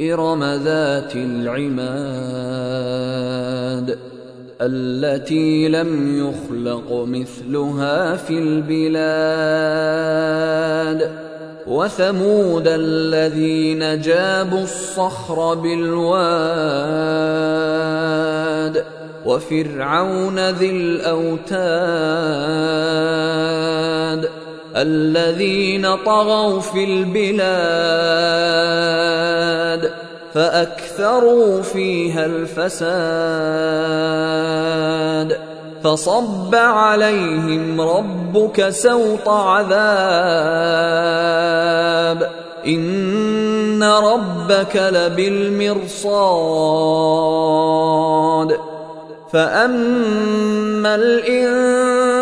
إرم ذات العماد التي لم يخلق مثلها في البلاد وثمود الذين جابوا الصخر بالواد وفرعون ذي الاوتاد الذين طغوا في البلاد فأكثروا فيها الفساد. فصب عليهم ربك سوط عذاب. إن ربك لبالمرصاد. فأما الانسان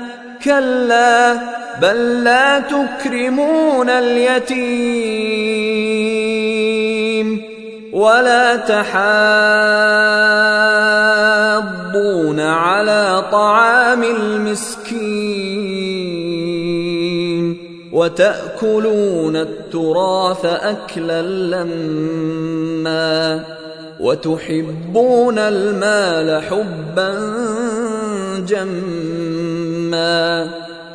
كلا بل لا تكرمون اليتيم ولا تحاضون على طعام المسكين وتأكلون التراث أكلا لما وتحبون المال حبا جما.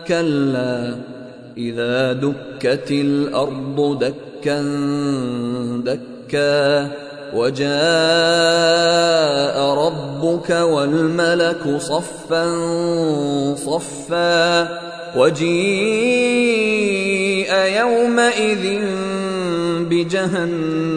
كلا إذا دكت الأرض دكا دكا وجاء ربك والملك صفا صفا. وجيء يومئذ بجهنم.